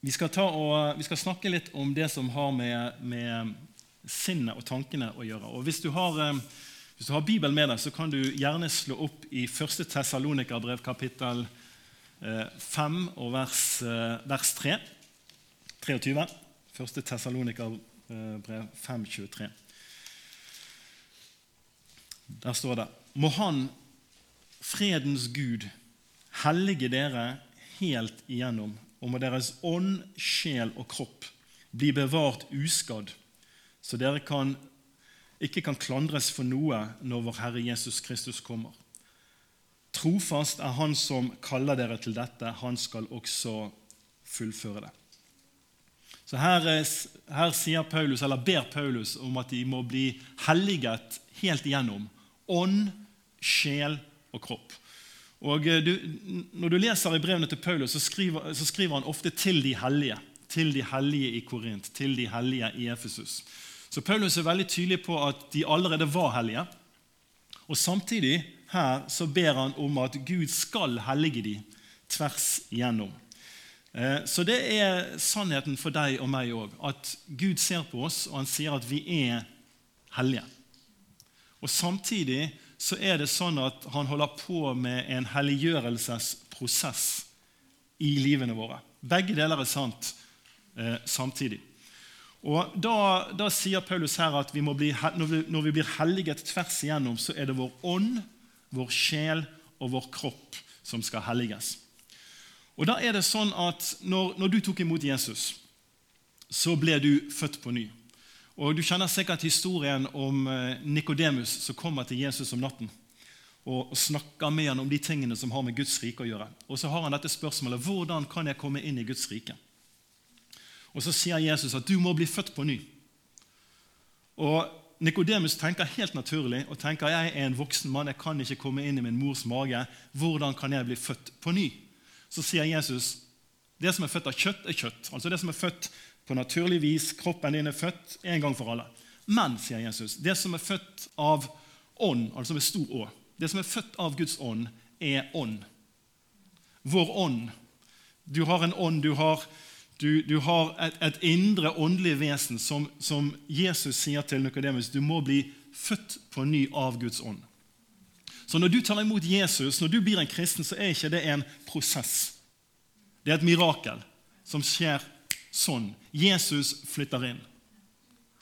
Vi skal, og, vi skal, snakke litt om det som har med, med, sinnet og tankene å gjøre. Og Hvis du har, eh, hvis du har Bibelen med deg, så kan du gjerne slå opp i 1. Tessalonika-brev, kapittel 5 eh, og vers, eh, vers 3. 23. 1. Tessalonika-brev 5, 23. Der står det Må Han, fredens Gud, hellige dere helt igjennom og må deres ånd, sjel og kropp bli bevart uskadd, så dere kan, ikke kan klandres for noe når vår Herre Jesus Kristus kommer. Trofast er Han som kaller dere til dette. Han skal også fullføre det. Så her, her sier Paulus, eller ber Paulus om at de må bli helliget helt igjennom. Ånd, sjel og kropp. Og eh, du, Når du leser i brevene til Paulus, så skriver, så skriver, han ofte 'til de hellige'. Til de hellige i Korint, til de hellige i Efesus. Så Paulus er veldig tydelig på at de allerede var hellige. Og Samtidig her så ber han om at Gud skal hellige de tvers igjennom. Eh, så det er sannheten for deg og meg òg. At Gud ser på oss, og han sier at vi er hellige. Og Samtidig så er det sånn at han holder på med en helliggjørelsesprosess i livene våre. Begge deler er sant eh, samtidig. Og da, da, sier Paulus her at vi bli, når, vi, når, vi, blir helliget tvers igjennom, så er det vår ånd, vår sjel og vår kropp som skal helliges. Og da er det sånn at når, når du tok imot Jesus, så ble du født på ny. Og Du kjenner sikkert historien om eh, Nikodemus som kommer til Jesus om natten og snakker med han om de tingene som har med Guds rike å gjøre. Og Så har han dette spørsmålet hvordan kan jeg komme inn i Guds rike. Og Så sier Jesus at du må bli født på ny. Og Nikodemus tenker helt naturlig og tenker jeg er en voksen mann, jeg kan ikke komme inn i min mors mage. Hvordan kan jeg bli født på ny? Så sier Jesus det som er født av kjøtt, er kjøtt. Altså det som er født på naturlig vis. Kroppen din er født en gang for alle. Men, sier Jesus, det som er født av ånd, altså med stor Å, det som er født av Guds ånd, er ånd. Vår ånd. Du har en ånd, du har, du, du har et, et, indre åndelig vesen som, som Jesus sier til Nikodemus du må bli født på ny av Guds ånd. Så når du tar imot Jesus, når du blir en kristen, så er ikke det en prosess. Det er et mirakel som skjer sånn. Jesus flytter inn.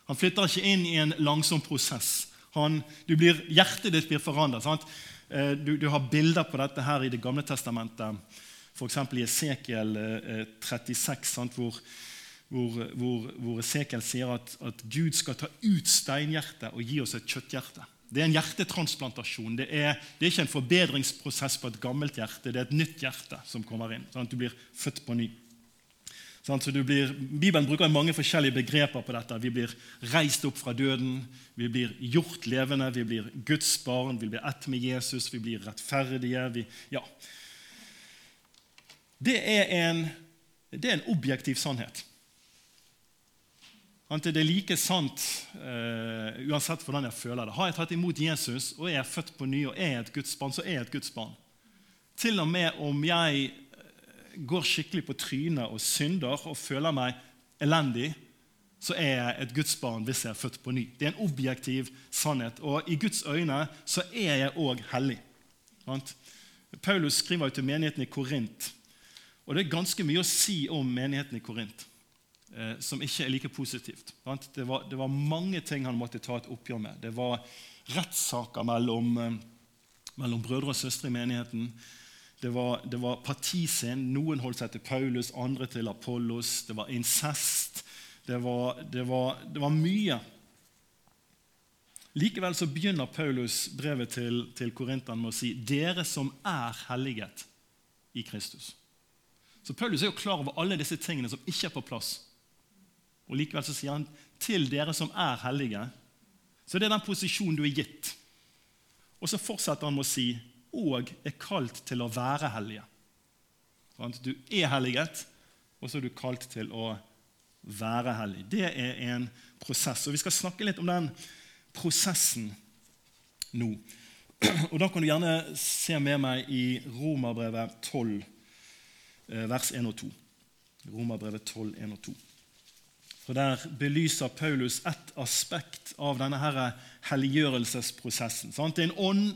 Han flytter ikke inn i en langsom prosess. Han, blir, hjertet ditt blir forandret. Eh, du, du, har bilder på dette her i Det gamle testamentet, f.eks. i Esekiel 36, eh, sant, hvor, hvor, hvor, hvor, Esekiel sier at, at, Gud skal ta ut steinhjertet og gi oss et kjøtthjerte. Det er en hjertetransplantasjon. Det er, det er, ikke en forbedringsprosess på et gammelt hjerte. Det er et nytt hjerte som kommer inn. sånn at Du blir født på ny. Blir, Bibelen bruker mange forskjellige begreper på dette. Vi blir reist opp fra døden, vi blir gjort levende, vi blir Guds barn, vi blir ett med Jesus, vi blir rettferdige. Vi, ja. det, er en, det er en objektiv sannhet. Det er like sant uh, uansett hvordan jeg føler det. Har jeg tatt imot Jesus og er født på ny og er et Guds barn, så er jeg et Guds barn. Til og med om jeg går skikkelig på trynet og synder og føler meg elendig, så er jeg et Guds barn hvis jeg er født på ny. Det er en objektiv sannhet. Og i Guds øyne så er jeg òg hellig. Paulus skriver jo til menigheten i Korint. Og det er ganske mye å si om menigheten i Korint eh, som ikke er like positivt. Det var, det var, mange ting han måtte ta et oppgjør med. Det var rettssaker mellom, eh, mellom brødre og søstre i menigheten. Det var, det var partisinn. Noen holdt seg til Paulus, andre til Apollos. Det var incest. Det var, det var, det var mye. Likevel så begynner Paulus brevet til, til Korintene med å si 'dere som er helliget i Kristus'. Så Paulus er jo klar over alle disse tingene som ikke er på plass. Og Likevel så sier han 'til dere som er hellige'. Så det er den posisjonen du er gitt. Og så fortsetter han med å si og er kalt til å være hellige. Du er helliget, og så er du kalt til å være hellig. Det er en prosess. og Vi skal snakke litt om den prosessen nå. Og Da kan du gjerne se med meg i Romerbrevet 12, eh, vers 1 og 2. Romerbrevet 12, 1 og 2. For Der belyser Paulus ett aspekt av denne her helliggjørelsesprosessen. Sant? En ånd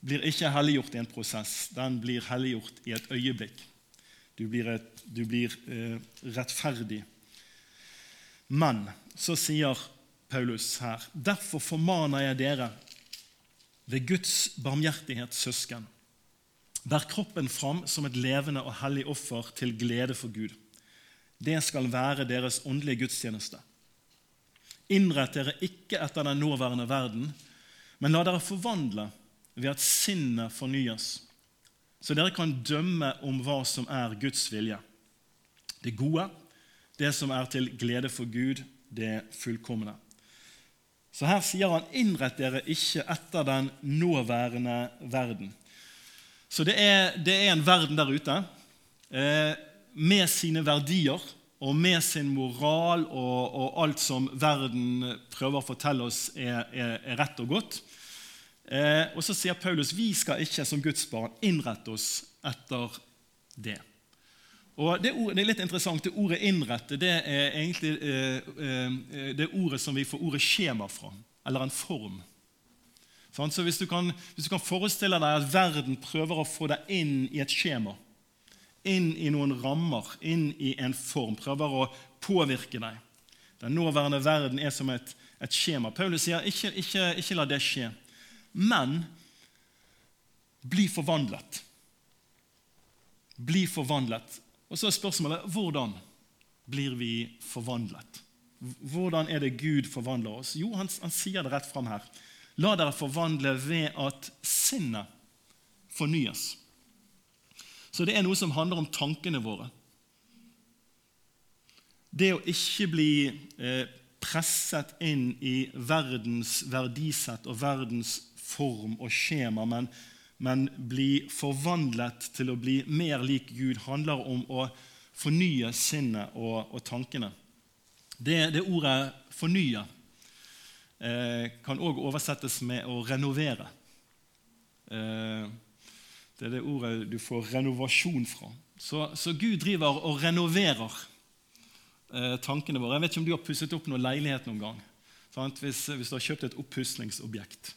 blir ikke helliggjort i en prosess, den blir helliggjort i et øyeblikk. Du blir, et, du blir eh, rettferdig. Men så sier Paulus her.: Derfor formaner jeg dere ved Guds barmhjertighet, søsken. Bær kroppen fram som et levende og hellig offer til glede for Gud. Det skal være deres åndelige gudstjeneste. Innrett dere ikke etter den nåværende verden, men la dere forvandle ved at sinnet fornyes, så dere kan dømme om hva som er Guds vilje. Det gode, det som er til glede for Gud, det fullkomne. Så her sier han 'innrett dere ikke etter den nåværende verden'. Så det er, det er en verden der ute eh, med sine verdier og med sin moral og, og, alt som verden prøver å fortelle oss er, er, er rett og godt. Eh, og så sier Paulus vi skal ikke som Guds barn innrette oss etter det. Og det, ord, det, er litt interessant. Det ordet 'innrette' det er egentlig eh, eh, det ordet som vi får ordet 'skjema' fra, eller en form. Sånn, så hvis du, kan, hvis du, kan, forestille deg at verden prøver å få deg inn i et skjema, inn i noen rammer, inn i en form, prøver å påvirke deg Den nåværende verden er som et, et skjema. Paulus sier ikke, ikke, ikke la det skje, men bli forvandlet. Bli forvandlet. Og så er spørsmålet hvordan blir vi forvandlet? Hvordan er det Gud forvandler oss? Jo, han, han sier det rett fram her. La dere forvandle ved at sinnet fornyes. Så det er noe som handler om tankene våre. Det å ikke bli eh, presset inn i verdens verdisett og verdens form og skjema, men men bli forvandlet til å bli mer lik Gud, handler om å fornye sinnet og, og tankene. Det, det, ordet 'fornye' eh, kan òg oversettes med å renovere. Eh, det er det ordet du får renovasjon fra. Så, så Gud driver og renoverer eh, tankene våre. Jeg vet ikke om du har pusset opp noen leilighet noen gang. Hvis, hvis, du har kjøpt et oppussingsobjekt.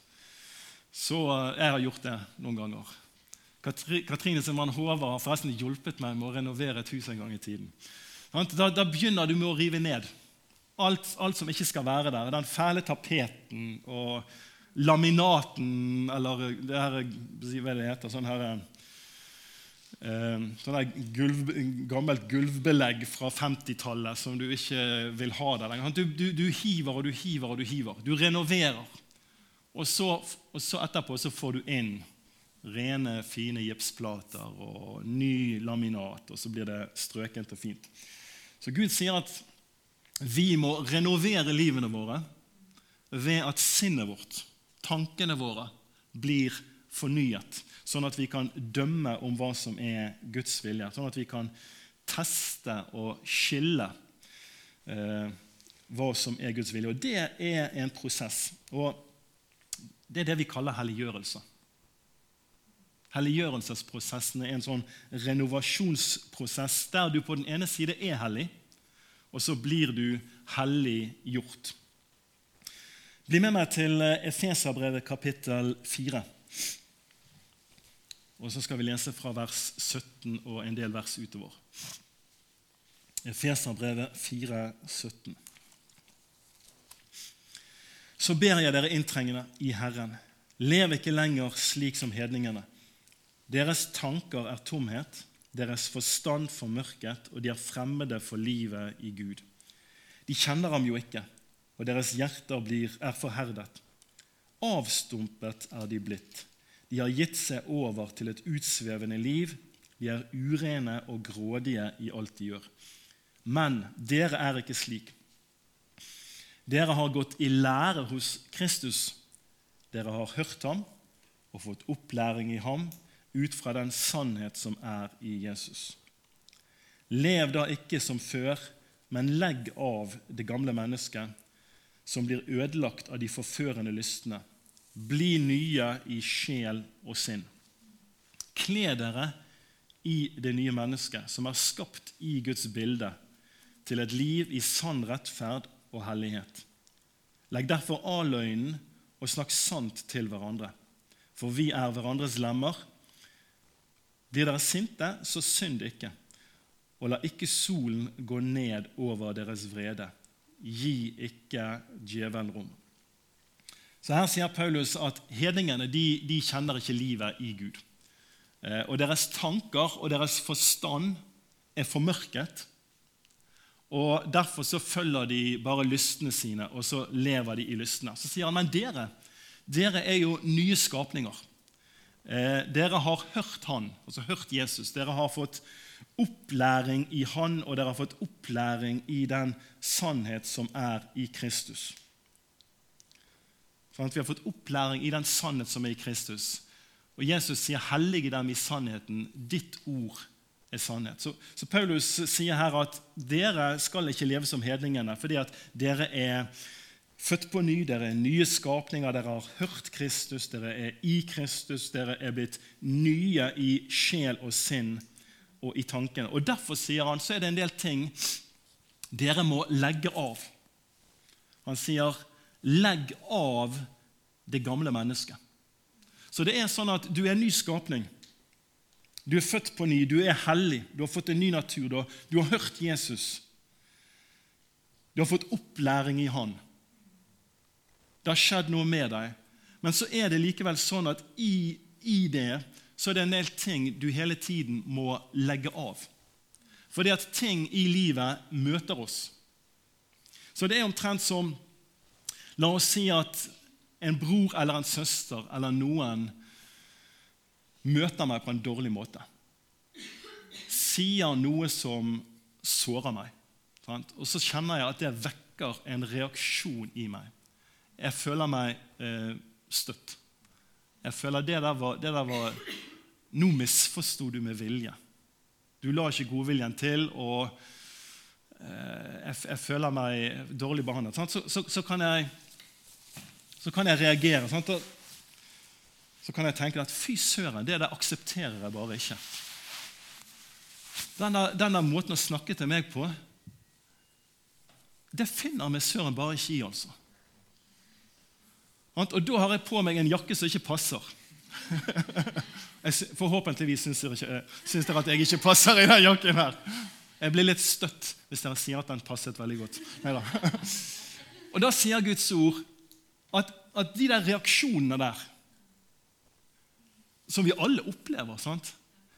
Så eh, jeg har gjort det noen ganger. Katrine som mann Håvard har forresten hjulpet meg med å renovere et hus en gang i tiden. Da, da begynner du med å rive ned alt, alt, som ikke skal være der. Den fæle tapeten og laminaten, eller det her, hva det heter sånn her, eh, sånn der gulv, gammelt gulvbelegg fra 50-tallet som du ikke vil ha der lenger. Du, du, du hiver og du hiver og du hiver. Du renoverer. Og så, og så, etterpå så får du inn rene, fine gipsplater og ny laminat, og så blir det strøkent og fint. Så Gud sier at vi må renovere livene våre ved at sinnet vårt, tankene våre, blir fornyet, sånn at vi kan dømme om hva som er Guds vilje. Sånn at vi kan teste og skille eh, hva som er Guds vilje. Og det er en prosess. Og det er det vi kaller helliggjørelse. Helliggjørelsesprosessen er en sånn renovasjonsprosess der du på den ene side er hellig, og så blir du helliggjort. Bli med meg til Efeserbrevet kapittel 4. Og så skal vi lese fra vers 17 og en del vers utover. Efeserbrevet 4, 17 så ber jeg dere inntrengende i Herren, lev ikke lenger slik som hedningene. Deres tanker er tomhet, deres forstand formørket, og de er fremmede for livet i Gud. De kjenner ham jo ikke, og deres hjerter blir, er forherdet. Avstumpet er de blitt. De har gitt seg over til et utsvevende liv. De er urene og grådige i alt de gjør. Men dere er ikke slik. Dere har gått i lære hos Kristus. Dere har hørt ham og fått opplæring i ham ut fra den sannhet som er i Jesus. Lev da ikke som før, men legg av det gamle mennesket, som blir ødelagt av de forførende lystne. Bli nye i sjel og sinn. Kle dere i det nye mennesket, som er skapt i Guds bilde, til et liv i sann rettferd og hellighet. Legg derfor av løgnen og snakk sant til hverandre, for vi er hverandres lemmer. Blir dere sinte, så synd ikke, og la ikke solen gå ned over deres vrede. Gi ikke djevelen rom. Så Her sier Paulus at hedningene de, de kjenner ikke livet i Gud. Eh, og Deres tanker og deres forstand er formørket. Og Derfor så følger de bare lystene sine, og så lever de i lystene. Så sier han men dere, dere er jo nye skapninger. Eh, dere har hørt Han, altså hørt Jesus. Dere har fått opplæring i Han, og dere har fått opplæring i den sannhet som er i Kristus. Sånn at vi har fått opplæring i den sannhet som er i Kristus. Og Jesus sier 'hellige dem i sannheten'. Ditt ord er sannhet. Så, så, Paulus sier her at dere skal ikke leve som hedningene, fordi at dere er født på ny, dere er nye skapninger, dere har hørt Kristus, dere er i Kristus, dere er blitt nye i sjel og sinn og i tankene. Og Derfor sier han, så er det en del ting dere må legge av. Han sier 'legg av det gamle mennesket'. Så det er sånn at du er en ny skapning. Du er født på ny, du er hellig, du har fått en ny natur, du har, hørt Jesus. Du har fått opplæring i Han. Det har skjedd noe med deg. Men så er det likevel sånn at i, i det så er det en del ting du hele tiden må legge av. Fordi at ting i livet møter oss. Så det er omtrent som La oss si at en bror eller en søster eller noen møter meg på en dårlig måte, sier noe som sårer meg, og så kjenner jeg at det vekker en reaksjon i meg. Jeg føler meg eh, støtt. Jeg føler det der var, det der var Nå misforsto du med vilje. Du la ikke godviljen til, og eh, jeg, jeg, føler meg dårlig behandlet. Så, så, så, kan jeg så kan jeg reagere. Sant? Så kan jeg tenke at fy søren, det der aksepterer jeg bare ikke. Denne, denne måten å snakke til meg på, det finner vi søren bare ikke i, altså. Og da har jeg på meg en jakke som ikke passer. Forhåpentligvis syns dere, syns dere at jeg ikke passer i den jakken her. Jeg blir litt støtt hvis dere sier at den passet veldig godt. Neida. Og da sier Guds ord at, at de der reaksjonene der, som vi alle opplever sant?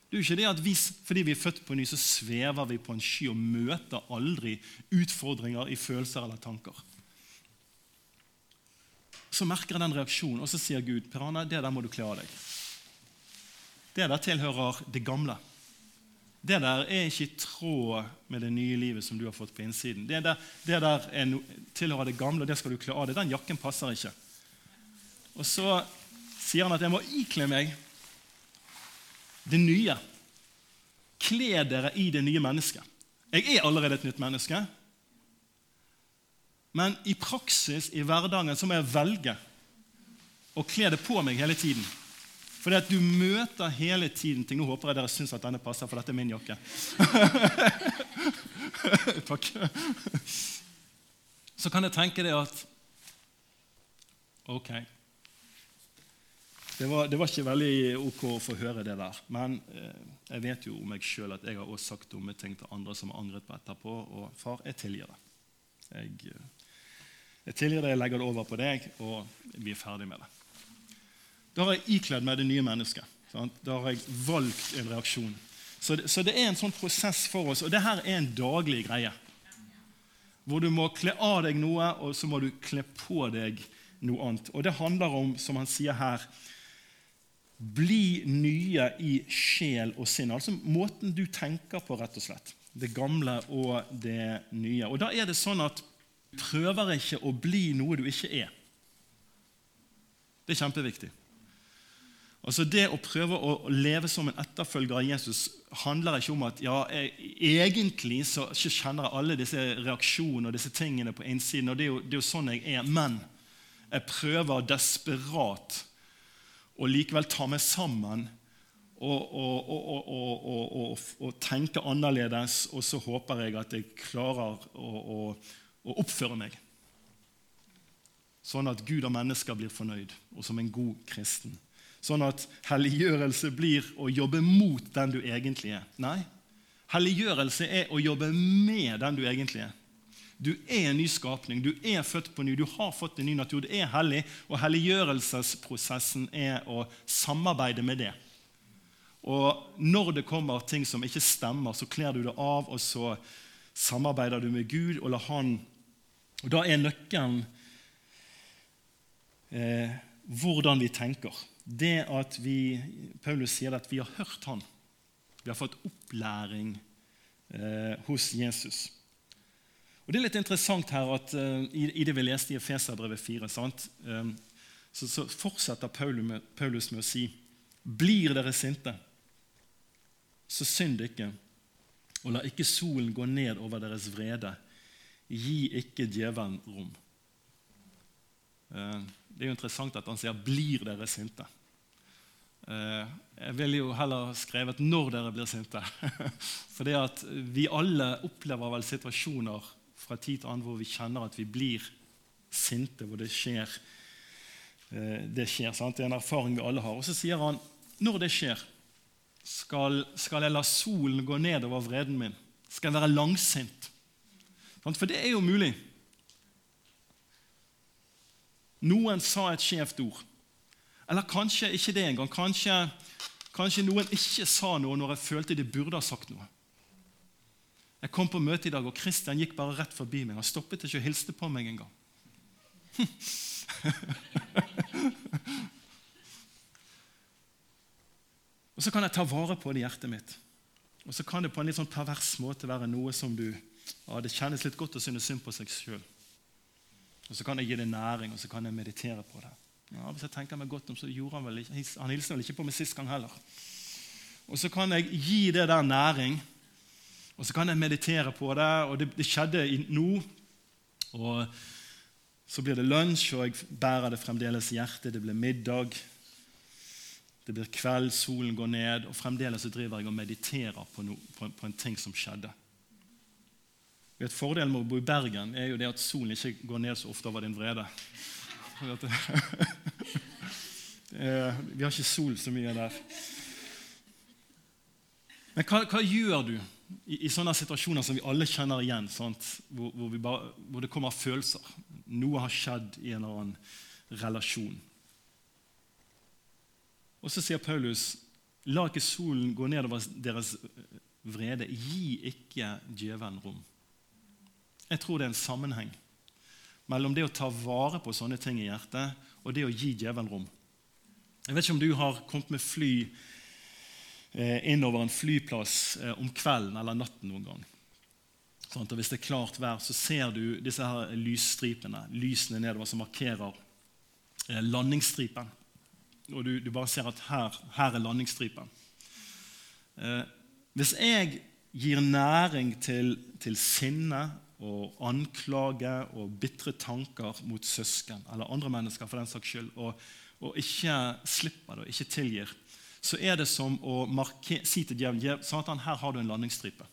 Det er jo ikke det at vi, Fordi vi er født på ny, så svever vi på en sky og møter aldri utfordringer i følelser eller tanker. Så merker jeg den reaksjonen, og så sier Gud Per det der må du kle av deg. Det der tilhører det gamle. Det der er ikke i tråd med det nye livet som du har fått på innsiden. Det der, det der no, tilhører det gamle, og det skal du kle av deg. Den jakken passer ikke. Og så sier han at jeg må ikle meg det nye. Kle dere i det nye mennesket. Jeg er allerede et nytt menneske. Men i praksis, i hverdagen, så må jeg velge å kle det på meg hele tiden. Fordi at du møter hele tiden ting. Nå håper jeg dere syns at denne passer, for dette er min jakke. Takk. Så kan jeg tenke det at Ok. Det var, det var, ikke veldig ok å få høre det der. Men eh, jeg vet jo om meg sjøl at jeg har også sagt dumme ting til andre som har angret på etterpå. Og far, jeg tilgir det. Jeg, eh, jeg tilgir det, jeg legger det over på deg, og vi er ferdig med det. Da har jeg ikledd meg det nye mennesket. Sant? Da har jeg valgt en reaksjon. Så det, så det, er en sånn prosess for oss, og det her er en daglig greie. Hvor du må kle av deg noe, og så må du kle på deg noe annet. Og det handler om, som han sier her, bli nye i sjel og sinn. Altså måten du tenker på, rett og slett. Det gamle og det nye. Og da er det sånn at du prøver ikke å bli noe du ikke er. Det er kjempeviktig. Altså Det å prøve å leve som en etterfølger av Jesus handler ikke om at ja, jeg, egentlig så kjenner jeg alle disse reaksjonene og disse tingene på innsiden. og det er, jo, det er jo sånn jeg er, Men jeg prøver desperat å likevel ta meg sammen og tenke annerledes, og så håper jeg at jeg klarer å, å oppføre meg. Sånn at Gud og mennesker blir fornøyd, og som en god kristen. Sånn at helliggjørelse blir å jobbe mot den du egentlig er. Nei, helliggjørelse er å jobbe med den du egentlig er. Du er en ny skapning, du er født på ny, du har fått en ny natur. Du er hellig, og helliggjørelsesprosessen er å samarbeide med det. Og når det kommer ting som ikke stemmer, så kler du det av, og så samarbeider du med Gud og lar Han Og da er nøkkelen eh, hvordan vi tenker. Det at vi, Paulus sier at vi har hørt Han. Vi har fått opplæring eh, hos Jesus. Og Det er litt interessant her at uh, i, i, det vi leste i Efeserbrevet 4, sant? Um, så, så, fortsetter Paulus med, Paulus med å si Blir dere sinte, så synd ikke, og la ikke solen gå ned over deres vrede. Gi ikke djevelen rom. Uh, det er jo interessant at han sier 'blir dere sinte'. Uh, jeg ville jo heller skrevet 'når dere blir sinte'. For det at vi alle opplever vel situasjoner fra tid til annen hvor vi kjenner at vi blir sinte, hvor det skjer. Eh, det skjer, sant? Det er en erfaring vi alle har. Og så sier han når det skjer, skal, skal jeg la solen gå ned over vreden min? Skal jeg være langsint? For det er jo mulig. Noen sa et skjevt ord. Eller kanskje ikke det engang. Kanskje, kanskje noen ikke sa noe når jeg følte de burde ha sagt noe. Jeg kom på møte i dag, og Kristian gikk bare rett forbi meg. Han stoppet ikke og hilste på meg engang. og så kan jeg ta vare på det i hjertet mitt. Og så kan det på en litt sånn pervers måte være noe som du ja, Det kjennes litt godt å synes synd på seg sjøl. Og så kan jeg gi det næring, og så kan jeg meditere på det. Ja, hvis jeg tenker meg godt om, så gjorde Han vel ikke, han hilste vel ikke på meg sist gang heller. Og så kan jeg gi det der næring, og Så kan jeg meditere på det, og det, det skjedde nå. Og Så blir det lunsj, og jeg bærer det fremdeles i hjertet. Det blir middag. Det blir kveld, solen går ned, og fremdeles så driver jeg og mediterer på, no, på, på en ting som skjedde. Et Fordelen med å bo i Bergen er jo det at solen ikke går ned så ofte over din vrede. Vi har ikke sol så mye der. Men hva, hva gjør du i, i, sånne situasjoner som vi alle kjenner igjen, hvor, hvor, bare, hvor, det kommer følelser. Noe har skjedd i en eller annen relasjon. Og så sier Paulus, la ikke solen gå nedover deres vrede. Gi ikke djevelen rom. Jeg tror det er en sammenheng mellom det å ta vare på sånne ting i hjertet og det å gi djevelen rom. Jeg vet ikke om du har kommet med fly innover en flyplass eh, om kvelden eller natten noen gang. Sånn, og hvis det er klart vær, så ser du disse her lysstripene, lysene nedover som markerer eh, landingsstripen. Og du, du, bare ser at her, her er landingsstripen. hvis jeg gir næring til, til sinne og anklage og bitre tanker mot søsken eller andre mennesker for den saks skyld, og, og ikke slipper det og ikke tilgir, så er det som å marke, si til djevelen Satan, her har du en landingsstripe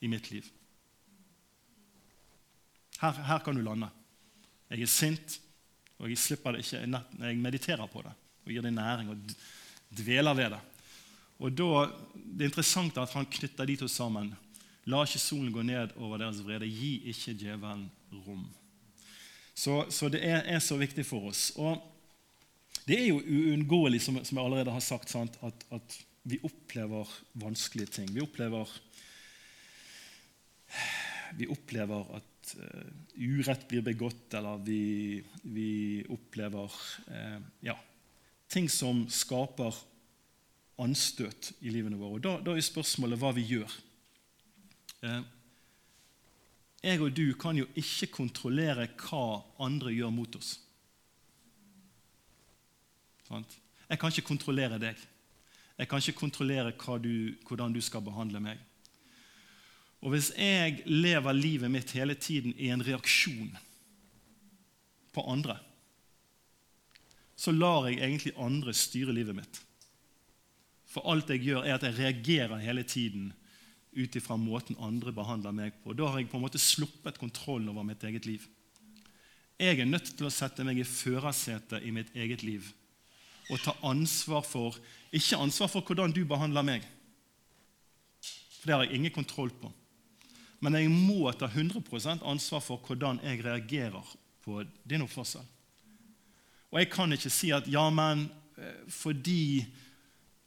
i mitt liv. Her, her, kan du lande. Jeg er sint, og jeg slipper det ikke. Jeg mediterer på det og gir det næring og dveler ved det. Og da, Det er interessant at han knytter de to sammen. La ikke solen gå ned over deres vrede. Gi ikke djevelen rom. Så, så det er, er, så viktig for oss. Og det er jo uunngåelig, som, som, jeg allerede har sagt, at, at, vi opplever vanskelige ting. Vi opplever, vi opplever at uh, urett blir begått, eller vi, vi opplever uh, ja, ting som skaper anstøt i livene våre. Og da, da er spørsmålet hva vi gjør. Uh, jeg og du kan jo ikke kontrollere hva andre gjør mot oss. Jeg kan ikke kontrollere deg. Jeg kan ikke kontrollere du, hvordan du skal behandle meg. Og hvis jeg lever livet mitt hele tiden i en reaksjon på andre, så lar jeg egentlig andre styre livet mitt. For alt jeg gjør, er at jeg reagerer hele tiden ut ifra måten andre behandler meg på. Da har jeg på en måte sluppet kontrollen over mitt eget liv. Jeg er nødt til å sette meg i førersetet i mitt eget liv og ta ansvar for Ikke ansvar for hvordan du behandler meg, for det har jeg ingen kontroll på. Men jeg må ta 100% ansvar for hvordan jeg reagerer på din oppførsel. Og jeg kan ikke si at ja, men eh, fordi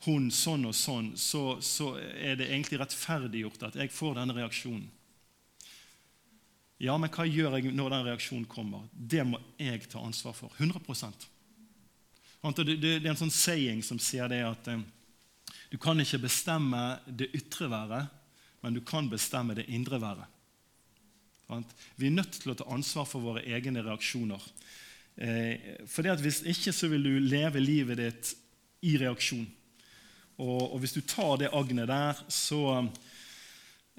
hun sånn og sånn, så, så er det egentlig rettferdiggjort at jeg får denne reaksjonen. Ja, men hva gjør jeg når den reaksjonen kommer? Det må jeg ta ansvar for. 100 Det, er en sånn saying som sier det at eh, du kan ikke bestemme det ytre været, men du kan bestemme det indre været. Vi er nødt til å ta ansvar for våre egne reaksjoner. Eh, for Hvis ikke så vil du leve livet ditt i reaksjon. Og hvis du tar det agnet der, så,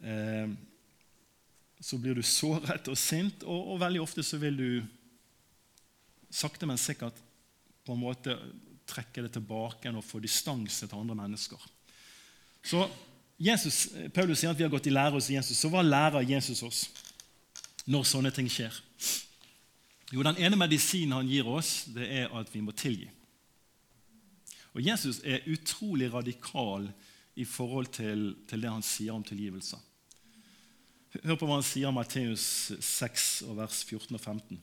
eh, så blir du såret og sint, og, og, veldig ofte så vil du sakte, men sikkert på en måte trekke det tilbake og få distanse til andre mennesker. Så Jesus, Paulus sier at vi har gått i lære hos Jesus. Så hva lærer Jesus oss når sånne ting skjer? Jo, Den ene medisinen han gir oss, det er at vi må tilgi. Og Jesus er utrolig radikal i forhold til, til det han sier om tilgivelse. Hør på hva han sier i Matteus 6, vers 14 og 15.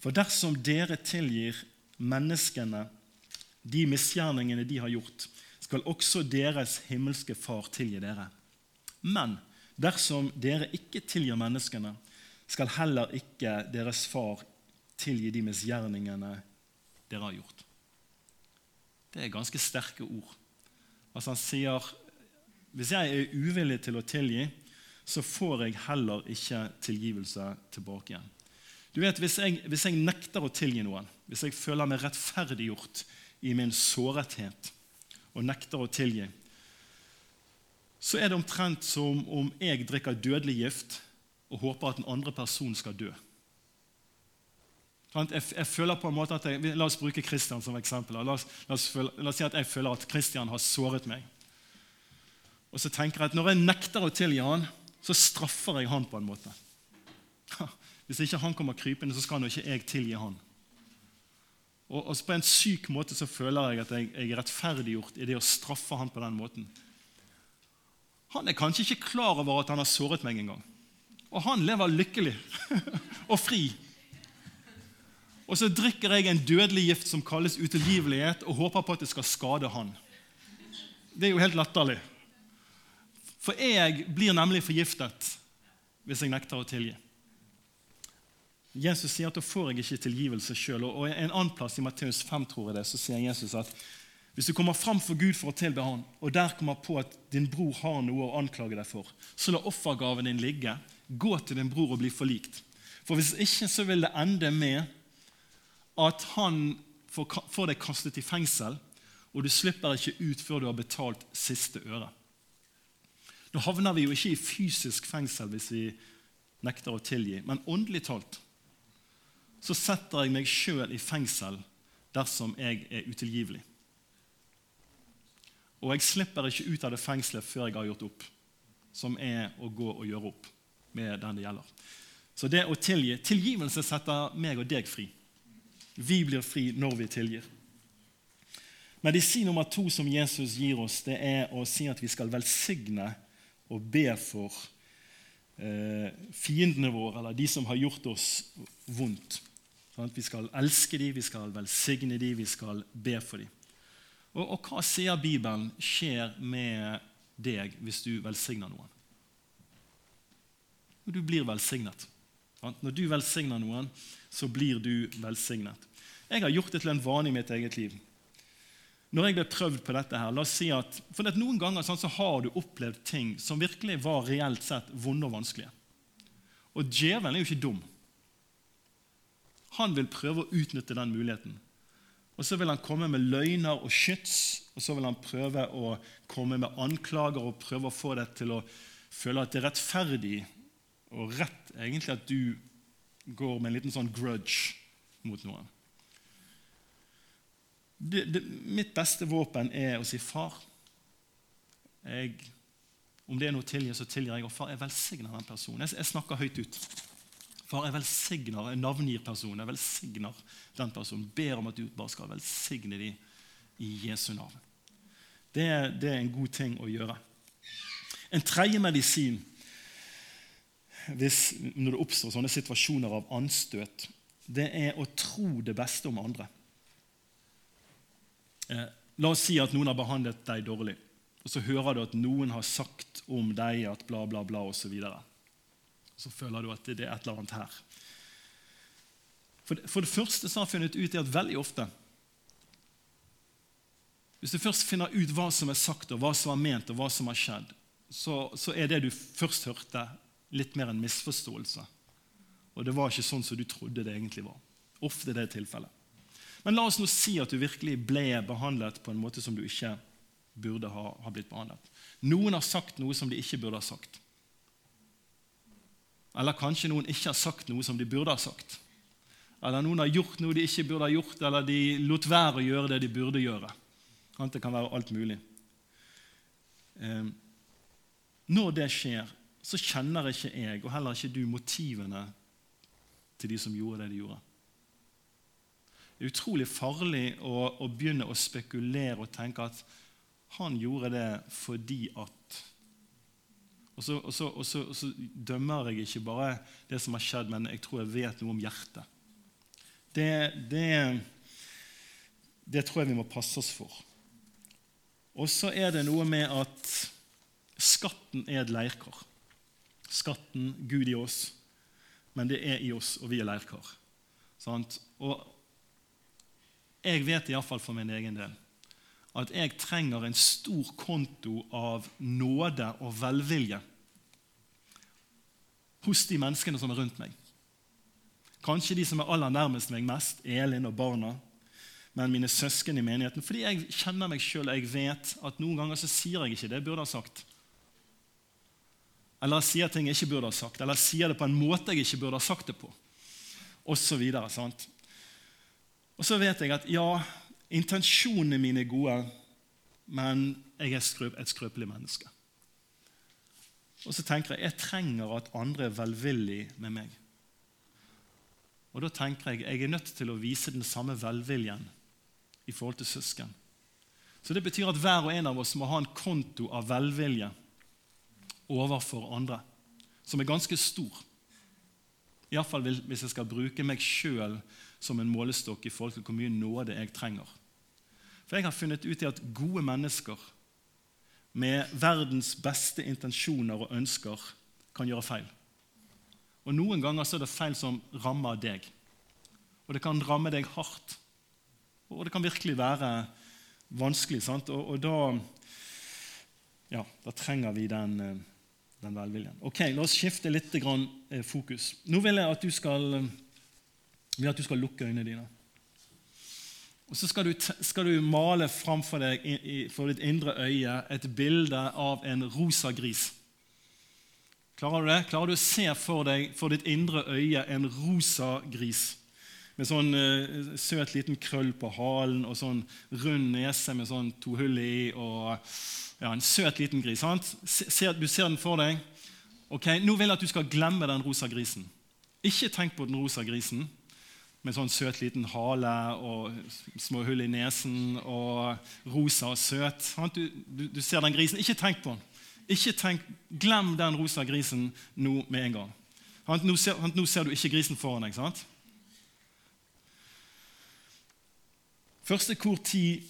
For dersom dere tilgir menneskene de misgjerningene de har gjort, skal også deres himmelske Far tilgi dere. Men dersom dere ikke tilgir menneskene, skal heller ikke deres far tilgi de misgjerningene dere har gjort. Det er ganske sterke ord. Altså Han sier hvis jeg er uvillig til å tilgi, så får jeg heller ikke tilgivelse tilbake igjen. Du vet, Hvis jeg, hvis jeg nekter å tilgi noen, hvis jeg føler meg rettferdiggjort i min sårethet og nekter å tilgi, så er det omtrent som om jeg drikker dødelig gift og håper at den andre personen skal dø. Jeg, jeg, føler på en måte at jeg, La oss bruke Kristian som eksempel. La oss, la, oss føle, la oss, si at jeg føler at Kristian har såret meg. Og så tenker jeg at Når jeg nekter å tilgi han, så straffer jeg han på en måte. Hvis ikke han kommer krypende, så skal nå ikke jeg tilgi han. Og, og, På en syk måte så føler jeg at jeg, jeg er rettferdiggjort i det å straffe han på den måten. Han er kanskje ikke klar over at han har såret meg engang. Og han lever lykkelig og fri. Og så drikker jeg en dødelig gift som kalles utilgivelighet, og håper på at det skal skade han. Det er jo helt latterlig. For jeg blir nemlig forgiftet hvis jeg nekter å tilgi. Jesus sier at da får jeg ikke tilgivelse sjøl. Og en annen plass i Matteus 5 tror jeg det, så sier Jesus at hvis du kommer fram for Gud for å tilbe Han, og der kommer på at din bror har noe å anklage deg for, så la offergaven din ligge. Gå til din bror og bli forlikt. For hvis ikke så vil det ende med at han får, deg kastet i fengsel, og du slipper ikke ut før du har betalt siste øre. Nå havner vi jo ikke i fysisk fengsel hvis vi nekter å tilgi, men åndelig talt så setter jeg meg sjøl i fengsel dersom jeg er utilgivelig. Og jeg slipper ikke ut av det fengselet før jeg har gjort opp, som er å gå og gjøre opp med den det gjelder. Så det å tilgi, Tilgivelse setter meg og deg fri. Vi blir fri når vi tilgir. Medisin nummer to som Jesus gir oss, det er å si at vi skal velsigne og be for eh, fiendene våre, eller de som har gjort oss vondt. Vi skal elske dem, vi skal velsigne dem, vi skal be for dem. Og, og hva sier Bibelen skjer med deg hvis du velsigner noen? Du blir velsignet. Når du velsigner noen, så blir du velsignet. Jeg har gjort det til en vane i mitt eget liv. Når jeg ble prøvd på dette her, la oss si at, for at Noen ganger sånn, så har du opplevd ting som virkelig var reelt sett vonde og vanskelige. Og djevelen er jo ikke dum. Han vil prøve å utnytte den muligheten. Og Så vil han komme med løgner og skyts, og så vil han prøve å komme med anklager og prøve å få deg til å føle at det er rettferdig og rett egentlig at du går med en liten sånn grudge mot noen. Det, det, mitt beste våpen er å si, 'Far, jeg, Om det er noe å tilgi, så tilgir jeg. Og far, jeg velsigner den personen. Jeg, jeg snakker høyt ut. Far, jeg velsigner, jeg navngir personen. Jeg velsigner den personen. Ber om at du bare skal velsigne dem i Jesu navn. Det, det er en god ting å gjøre. En tredje medisin hvis, når det oppstår sånne situasjoner av anstøt, det er å tro det beste om andre. Eh, la oss si at noen har behandlet deg dårlig, og så hører du at noen har sagt om deg at bla, bla, bla osv. Så, videre. Så føler du at det er et eller annet her. For det, for det første så har jeg funnet ut at veldig ofte Hvis du først finner ut hva som er sagt, og hva som er ment, og hva som har skjedd, så, så er det du først hørte, litt mer en misforståelse. Og det var ikke sånn som du trodde det egentlig var. Ofte det er tilfellet. Men la oss nå si at du virkelig ble behandlet på en måte som du ikke burde ha, ha blitt behandlet. Noen har sagt noe som de ikke burde ha sagt. Eller kanskje noen ikke har sagt noe som de burde ha sagt. Eller noen har gjort noe de ikke burde ha gjort, eller de lot være å gjøre det de burde gjøre. Det kan være alt mulig. Ehm, når det skjer, så kjenner ikke jeg, og heller ikke du, motivene til de som gjorde det de gjorde. Det er utrolig farlig å, å begynne å spekulere og tenke at han gjorde det fordi at og så, og, så, og, så, og så, dømmer jeg ikke bare det som har skjedd, men jeg tror jeg vet noe om hjertet. Det, det, det tror jeg vi må passe oss for. Og så er det noe med at skatten er et leirkar skatten Gud i oss, men det er i oss, og vi er leirkar. Og jeg vet iallfall for min egen del at jeg trenger en stor konto av nåde og velvilje hos de menneskene som er rundt meg. Kanskje de som er aller nærmest meg mest, Elin og barna, men mine søsken i menigheten. Fordi jeg kjenner meg sjøl og jeg vet at noen ganger så sier jeg ikke det jeg burde ha sagt. Eller jeg sier ting jeg ikke burde ha sagt, eller jeg sier det på en måte jeg ikke burde ha sagt det på. Og så videre, sant? Og så vet jeg at ja, intensjonene mine er gode, men jeg er et skrøpelig menneske. Og så tenker jeg jeg trenger at andre er velvillige med meg. Og da tenker jeg jeg er nødt til å vise den samme velviljen i forhold til søsken. Så det betyr at hver og en av oss må ha en konto av velvilje overfor andre, som er ganske stor. Iallfall hvis jeg skal bruke meg sjøl som en målestokk i forhold til hvor mye nåde jeg trenger. For jeg har funnet ut i at gode mennesker med verdens beste intensjoner og ønsker kan gjøre feil. Og Noen ganger så er det feil som rammer deg. Og det kan ramme deg hardt. Og det kan virkelig være vanskelig. sant? Og, og da, ja, da trenger vi den eh, den velviljen. Ok, La oss skifte litt eh, fokus. Nå vil jeg at du skal, eh, at du skal lukke øynene dine. Og Så skal du, skal du male framfor deg for ditt indre øye et bilde av en rosa gris. Klarer du det? Klarer du å se for deg for ditt indre øye en rosa gris? Med sånn uh, søt liten krøll på halen og sånn rund nese med sånn to hull i. og ja, En søt, liten gris. Sant? du ser den for deg. Ok, Nå vil jeg at du skal glemme den rosa grisen. Ikke tenk på den rosa grisen med sånn søt liten hale og små hull i nesen og rosa og søt. Du, du, du, ser den grisen. Ikke tenk på den. Ikke tenk, Glem den rosa grisen nå med en gang. Nå ser, nå ser du ikke grisen foran deg. sant? Første kor 10,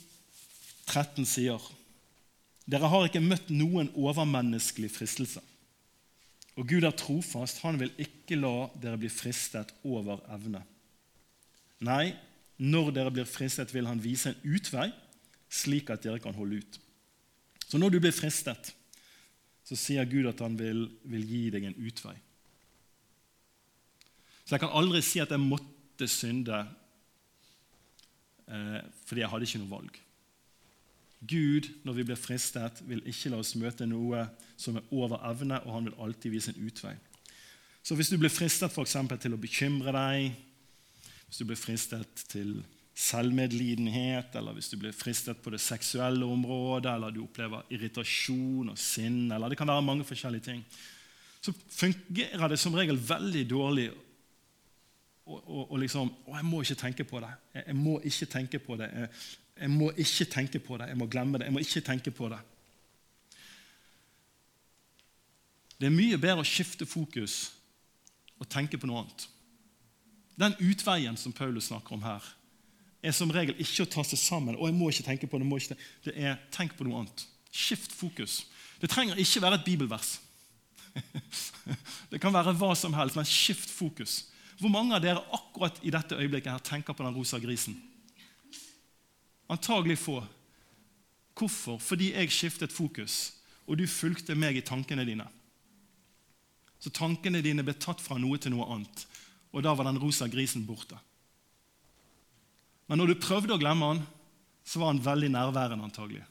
13 sier dere har ikke møtt noen overmenneskelig fristelse. Og Gud er trofast, han vil ikke la dere bli fristet over evne. Nei, når dere blir fristet, vil han vise en utvei, slik at dere kan holde ut. Så når du blir fristet, så sier Gud at han vil, vil gi deg en utvei. Så jeg kan aldri si at jeg måtte synde eh, fordi jeg hadde ikke noe valg. Gud, når vi blir fristet, vil ikke la oss møte noe som er over evne, og han vil alltid vise en utvei. Så hvis du blir fristet for til å bekymre deg, hvis du blir fristet til selvmedlidenhet, eller hvis du blir fristet på det seksuelle området, eller du opplever irritasjon og sinn, eller det kan være mange forskjellige ting, så fungerer det som regel veldig dårlig og, liksom Å, jeg må ikke tenke på det. Jeg, jeg må ikke tenke på det. Jeg, jeg, må ikke tenke på det. Jeg må glemme det. Jeg må ikke tenke på det. Det er mye bedre å skifte fokus og tenke på noe annet. Den utveien som Paulus snakker om her, er som regel ikke å ta seg sammen. og jeg må ikke tenke på Det ikke Det er tenk på noe annet. Skift fokus. Det trenger ikke være et bibelvers. Det kan være hva som helst, men skift fokus. Hvor mange av dere akkurat i dette øyeblikket her tenker på den rosa grisen? Antagelig få. Hvorfor? Fordi jeg skiftet fokus, og du fulgte meg i tankene dine. Så tankene dine ble tatt fra noe til noe annet, og da var den rosa grisen borte. Men når du prøvde å glemme han, så var han veldig nærværende, antagelig.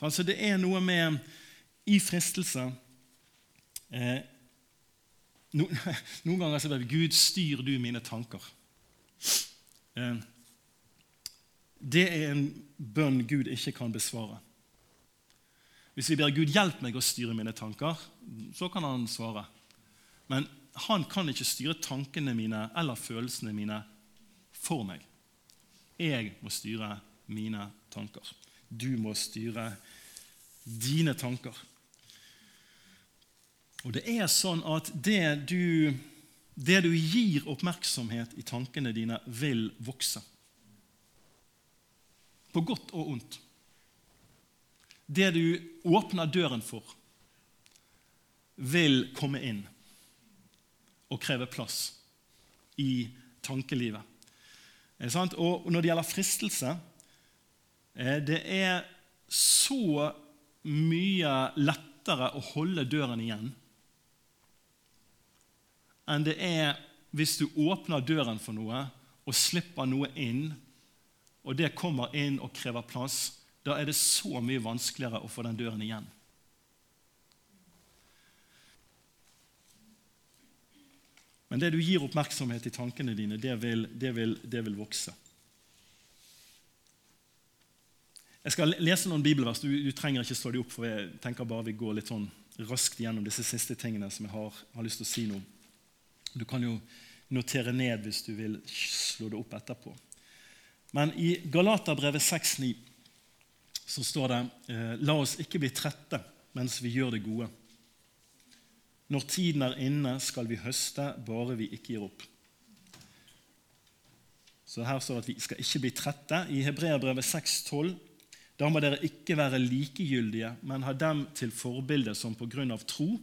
Altså, det er noe med i fristelse eh, no, Noen ganger så ber vi Gud, styr du mine tanker. Eh, det er en bønn Gud ikke kan besvare. Hvis vi ber Gud hjelp meg å styre mine tanker, så kan han svare. Men han kan ikke styre tankene mine eller følelsene mine for meg. Jeg må styre mine tanker. Du må styre dine tanker. Og det er sånn at det du, det du gir oppmerksomhet i tankene dine, vil vokse. På godt og ondt. Det du åpner døren for, vil komme inn og krever plass i tankelivet. Og når det gjelder fristelse eh, Det er så mye lettere å holde døren igjen enn det er hvis du åpner døren for noe og slipper noe inn, og det kommer inn og krever plass, da er det så mye vanskeligere å få den døren igjen. Men det du gir oppmerksomhet i tankene dine, det vil, det vil, det vil vokse. Jeg skal lese noen bibelvers. Du, du, trenger ikke stå dem opp, for jeg tenker bare vi går litt sånn raskt gjennom disse siste tingene som jeg har, har lyst til å si noe du kan jo notere ned hvis du vil slå det opp etterpå. Men i Galaterbrevet 6,9 så står det eh, La oss ikke bli trette mens vi gjør det gode. Når tiden er inne, skal vi høste, bare vi ikke gir opp. Så Her står det at vi skal ikke bli trette. I Hebreabrevet 6,12 da må dere ikke være likegyldige, men ha dem til forbilde som på grunn av tro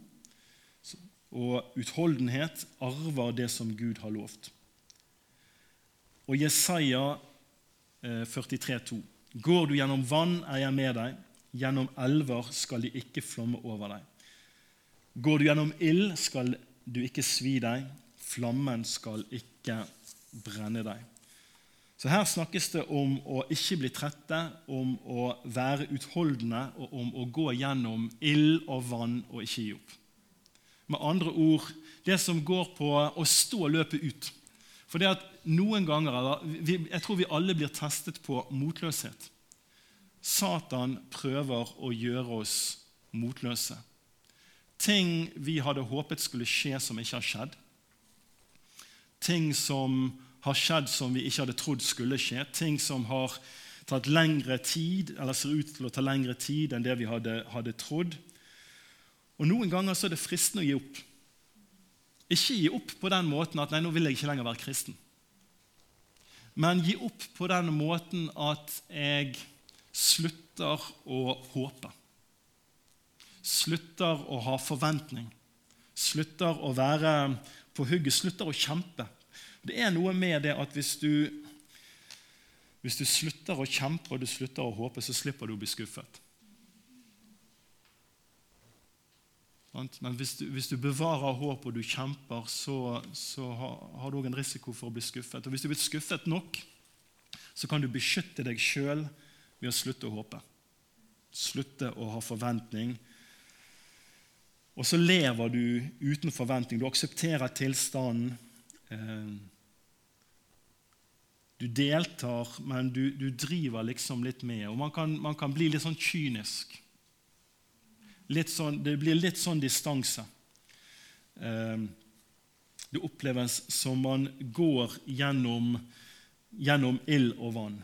og utholdenhet arver det som Gud har lovt. Og Jesaja 43,2.: eh, Går du gjennom vann, er jeg med deg. Gjennom elver skal de ikke flomme over deg. Går du gjennom ild, skal du ikke svi deg. Flammen skal ikke brenne deg. Så Her snakkes det om å ikke bli trette, om å være utholdende og om å gå gjennom ild og vann og ikke gi opp. Med andre ord det som går på å stå løpet ut. For det at noen ganger, Jeg tror vi alle blir testet på motløshet. Satan prøver å gjøre oss motløse. Ting vi hadde håpet skulle skje, som ikke har skjedd. Ting som har skjedd som vi ikke hadde trodd skulle skje. Ting som har tatt lengre tid, eller ser ut til å ta lengre tid enn det vi hadde, hadde trodd. Og Noen ganger så er det fristende å gi opp. Ikke gi opp på den måten at 'nei, nå vil jeg ikke lenger være kristen'. Men gi opp på den måten at jeg slutter å håpe. Slutter å ha forventning. Slutter å være på hugget. Slutter å kjempe. Det er noe med det at hvis du, hvis du slutter å kjempe og du slutter å håpe, så slipper du å bli skuffet. Men hvis du, hvis du, bevarer håp og du kjemper, så, så har, du òg en risiko for å bli skuffet. Og Hvis du blir skuffet nok, så kan du beskytte deg sjøl ved å slutte å håpe. Slutte å ha forventning. Og så lever du uten forventning. Du aksepterer tilstanden. Eh, Du deltar, men du, du driver liksom litt med. Og man kan, man kan, bli litt sånn kynisk. Litt sånn, det blir litt sånn distanse. Eh, det oppleves som man går gjennom, gjennom ild og vann.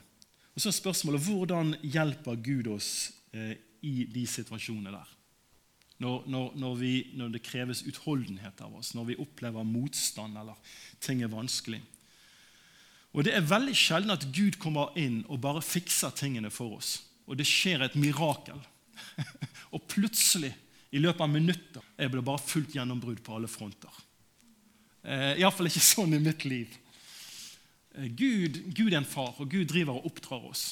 Og Så er spørsmålet hvordan hjelper Gud oss eh, i de situasjonene der? Når, når, når, vi, når, det kreves utholdenhet av oss, når vi opplever motstand eller ting er vanskelig. Og Det er veldig sjelden at Gud kommer inn og bare fikser tingene for oss. Og det skjer et mirakel. og plutselig, i løpet av minutter, er det bare fullt gjennombrudd på alle fronter. Eh, Iallfall ikke sånn i mitt liv. Eh, Gud, Gud, er en far, og Gud driver og oppdrar oss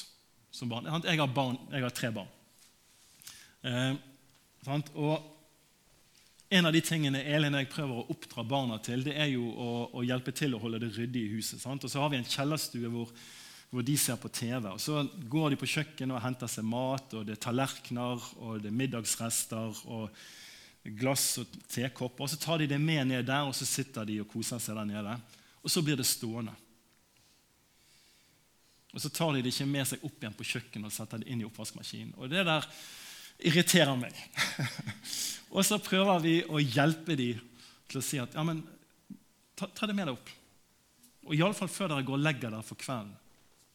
som barn. Jeg har, barn, jeg har tre barn. Eh, og En av de tingene Elin og jeg prøver å oppdra barna til, det er jo å, å hjelpe til å holde det ryddig i huset. Sant? Og Så har vi en kjellerstue hvor, hvor, de ser på TV. og Så går de på kjøkkenet og henter seg mat, og det er tallerkener og det er middagsrester og glass og tekopper. og Så tar de det med ned der, og så sitter de og koser seg der nede. Og så blir det stående. Og så tar de det ikke med seg opp igjen på kjøkkenet og setter det inn i oppvaskmaskinen. Og det der irriterer meg. og så prøver vi å hjelpe dem til å si at ja, men ta, ta det med deg opp. Og Iallfall før dere går og legger dere for kvelden.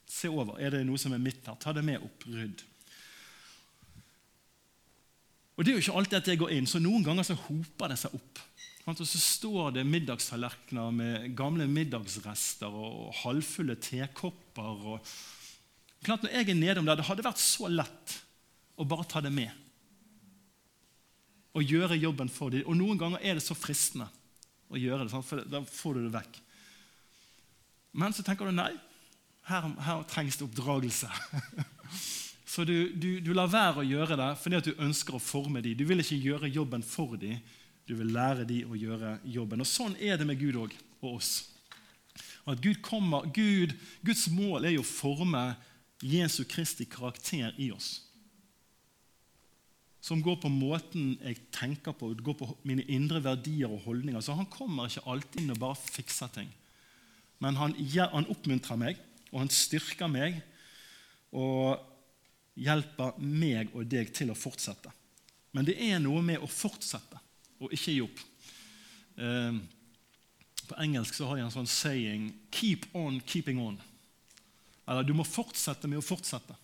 Se over. Er det noe som er mitt her? Ta det med opp. Rydd. Og Det er jo ikke alltid at jeg går inn, så noen ganger så hoper det seg opp. Og så står det middagstallerkener med gamle middagsrester og halvfulle tekopper. Og klart Når jeg er nedom der, Det hadde vært så lett å bare ta det med. Og gjøre jobben for dem. Og noen ganger er det så fristende å gjøre det, for da får du det vekk. Men så tenker du nei, her, her trengs det oppdragelse. Så du, du, du, lar være å gjøre det fordi at du ønsker å forme dem. Du vil ikke gjøre jobben for dem, du vil lære dem å gjøre jobben. Og Sånn er det med Gud òg, og oss. At Gud kommer, Gud, Guds mål er jo å forme Jesu Kristi karakter i oss. Som går på måten jeg tenker på, går på mine indre verdier og holdninger. Så Han kommer ikke alltid inn og bare fikser ting. Men han, han oppmuntrer meg, og han styrker meg og hjelper meg og deg til å fortsette. Men det er noe med å fortsette og ikke gi opp. Eh, på engelsk så har de en sånn saying 'keep on keeping on'. Eller du må fortsette med å fortsette.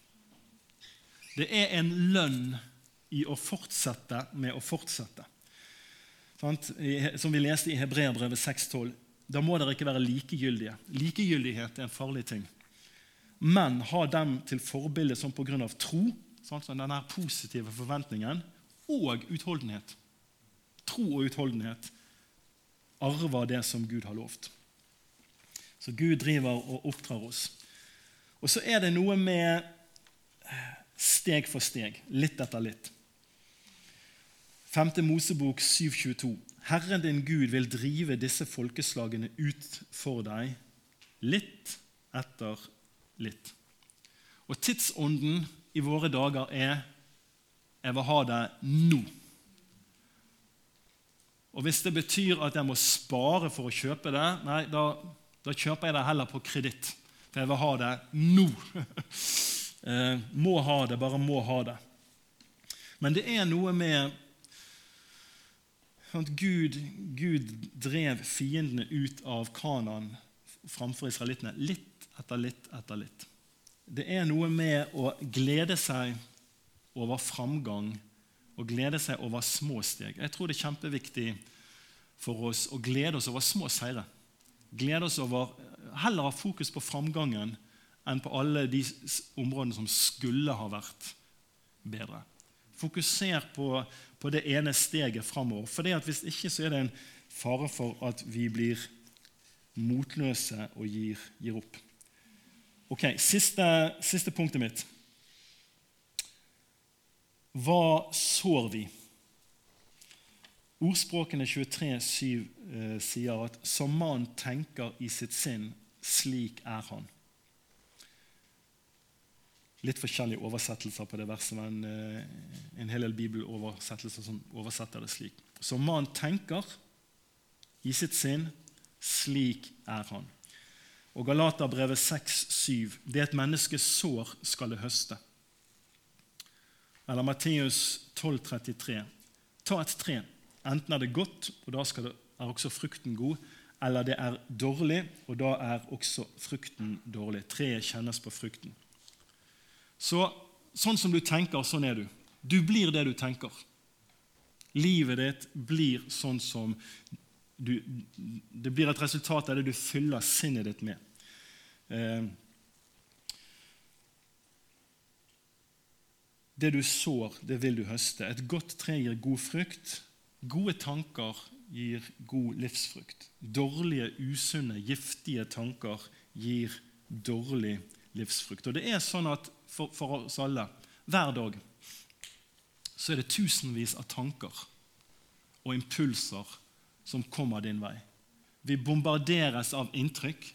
Det er en lønn i å fortsette med å fortsette. Som vi leste i Hebreabrevet 6,12. Da må dere ikke være likegyldige. Likegyldighet er en farlig ting. Men ha dem til forbilde som pga. tro, sånn, denne positive forventningen, og utholdenhet tro og utholdenhet arver det som Gud har lovt. Så Gud driver og oppdrar oss. Og så er det noe med eh, steg for steg, litt etter litt. 5. Mosebok 7,22. Herren din Gud vil drive disse folkeslagene ut for deg, litt etter litt. Og tidsånden i våre dager er 'jeg vil ha det nå'. Og Hvis det betyr at jeg må spare for å kjøpe det, nei, da, da kjøper jeg det heller på kreditt. For jeg vil ha det nå. eh, må ha det, bare må ha det. Men det er noe med Gud, Gud drev fiendene ut av Kanan framfor israelittene litt etter litt etter litt. Det er noe med å glede seg over framgang og glede seg over små steg. Jeg tror det er kjempeviktig for oss å glede oss over små seire. Glede oss over, Heller ha fokus på framgangen enn på alle de områdene som skulle ha vært bedre. Fokuser på, på det ene steget framover. For hvis ikke så er det en fare for at vi blir motløse og gir, gir opp. Ok, siste, siste punktet mitt. Hva sår vi? Ordspråkene 23, 7 eh, sier at 'som man tenker i sitt sinn, slik er han'. Litt forskjellige oversettelser på det verset, men eh, en hel del bibeloversettelser som oversetter det slik. Som mannen tenker i sitt sinn, slik er han. Og Galaterbrevet 6,7.: Det et menneske sår, skal det høste. Eller Matteus 12,33.: Ta et tre. Enten er det godt, og da det, er også frukten god, eller det er dårlig, og da er også frukten dårlig. Treet kjennes på frukten. Så sånn som du tenker, sånn er du. Du blir det du tenker. Livet ditt blir sånn som du, Det blir et resultat av det du fyller sinnet ditt med. Eh, det du sår, det vil du høste. Et godt tre gir god frukt. Gode tanker gir god livsfrukt. Dårlige, usunne, giftige tanker gir dårlig livsfrukt. Og det er sånn at for, for oss alle, hver dag, så er det tusenvis av tanker og impulser som kommer din vei. Vi bombarderes av inntrykk,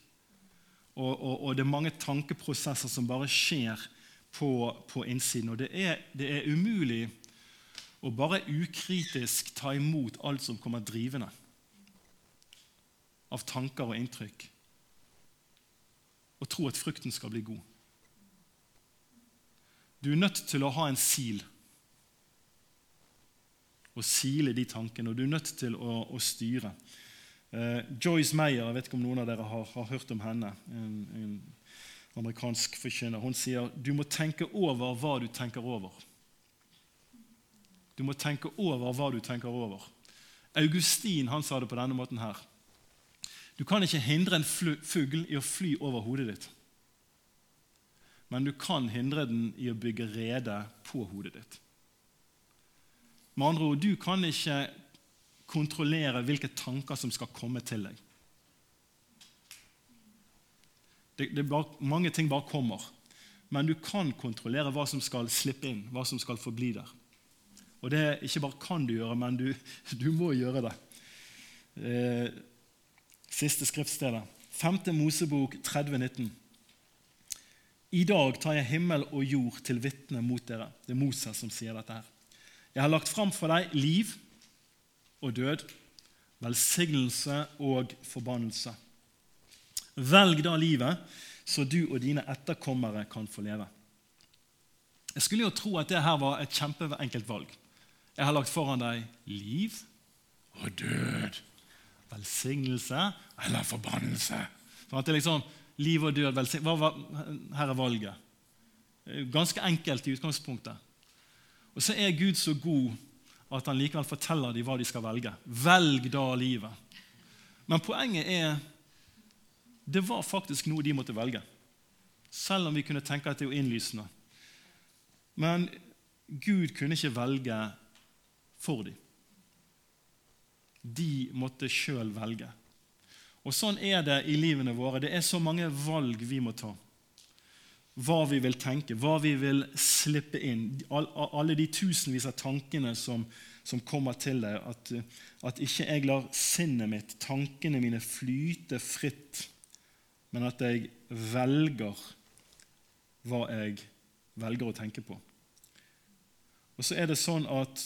og, og, og det er mange tankeprosesser som bare skjer på, på innsiden. Og det er, det er umulig å bare ukritisk ta imot alt som kommer drivende av tanker og inntrykk, og tro at frukten skal bli god. Du er nødt til å ha en sil og sile de tankene, og du er nødt til å, å styre. Uh, Joyce Meyer, jeg vet ikke om noen av dere har, har hørt om henne, en, en amerikansk forkynner, hun sier du må tenke over hva du tenker over. Du må tenke over hva du tenker over. Augustin han sa det på denne måten her. Du kan ikke hindre en fugl i å fly over hodet ditt. Men du kan hindre den i å bygge rede på hodet ditt. Med andre ord, du kan ikke kontrollere hvilke tanker som skal komme til deg. Det, det bare, mange ting bare kommer. Men du kan kontrollere hva som skal slippe inn, hva som skal forbli der. Og det ikke bare kan du gjøre, men du, du må gjøre det. Eh, siste skriftstedet. 5. Mosebok 3019. I dag tar jeg himmel og jord til vitne mot dere. Det er Moses som sier dette. her. Jeg har lagt fram for deg liv og død, velsignelse og forbannelse. Velg da livet, så du og dine etterkommere kan få leve. Jeg skulle jo tro at det her var et kjempeenkelt valg. Jeg har lagt foran deg liv og død. Velsignelse eller forbannelse. Sånn at det liksom liv og død, Her er valget. Ganske enkelt i utgangspunktet. Og så er Gud så god at han likevel forteller dem hva de skal velge. Velg da livet. Men poenget er det var faktisk noe de måtte velge. Selv om vi kunne tenke at det er innlysende. Men Gud kunne ikke velge for dem. De måtte sjøl velge. Og Sånn er det i livene våre. Det er så mange valg vi må ta. Hva vi vil tenke, hva vi vil slippe inn. Alle de tusenvis av tankene som, som kommer til deg. At, at ikke jeg lar sinnet mitt, tankene mine, flyte fritt, men at jeg velger hva jeg velger å tenke på. Og så er det sånn at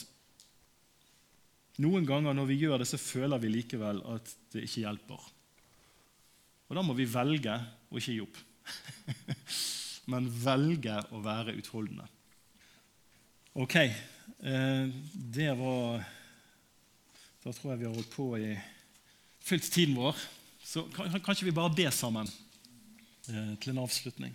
noen ganger når vi gjør det, så føler vi likevel at det ikke hjelper. Og Da må vi velge å ikke gi opp, men velge å være utholdende. Ok, eh, det var Da tror jeg vi har holdt på i fylt tiden vår. Så kan, ikke vi bare be sammen eh, til en avslutning?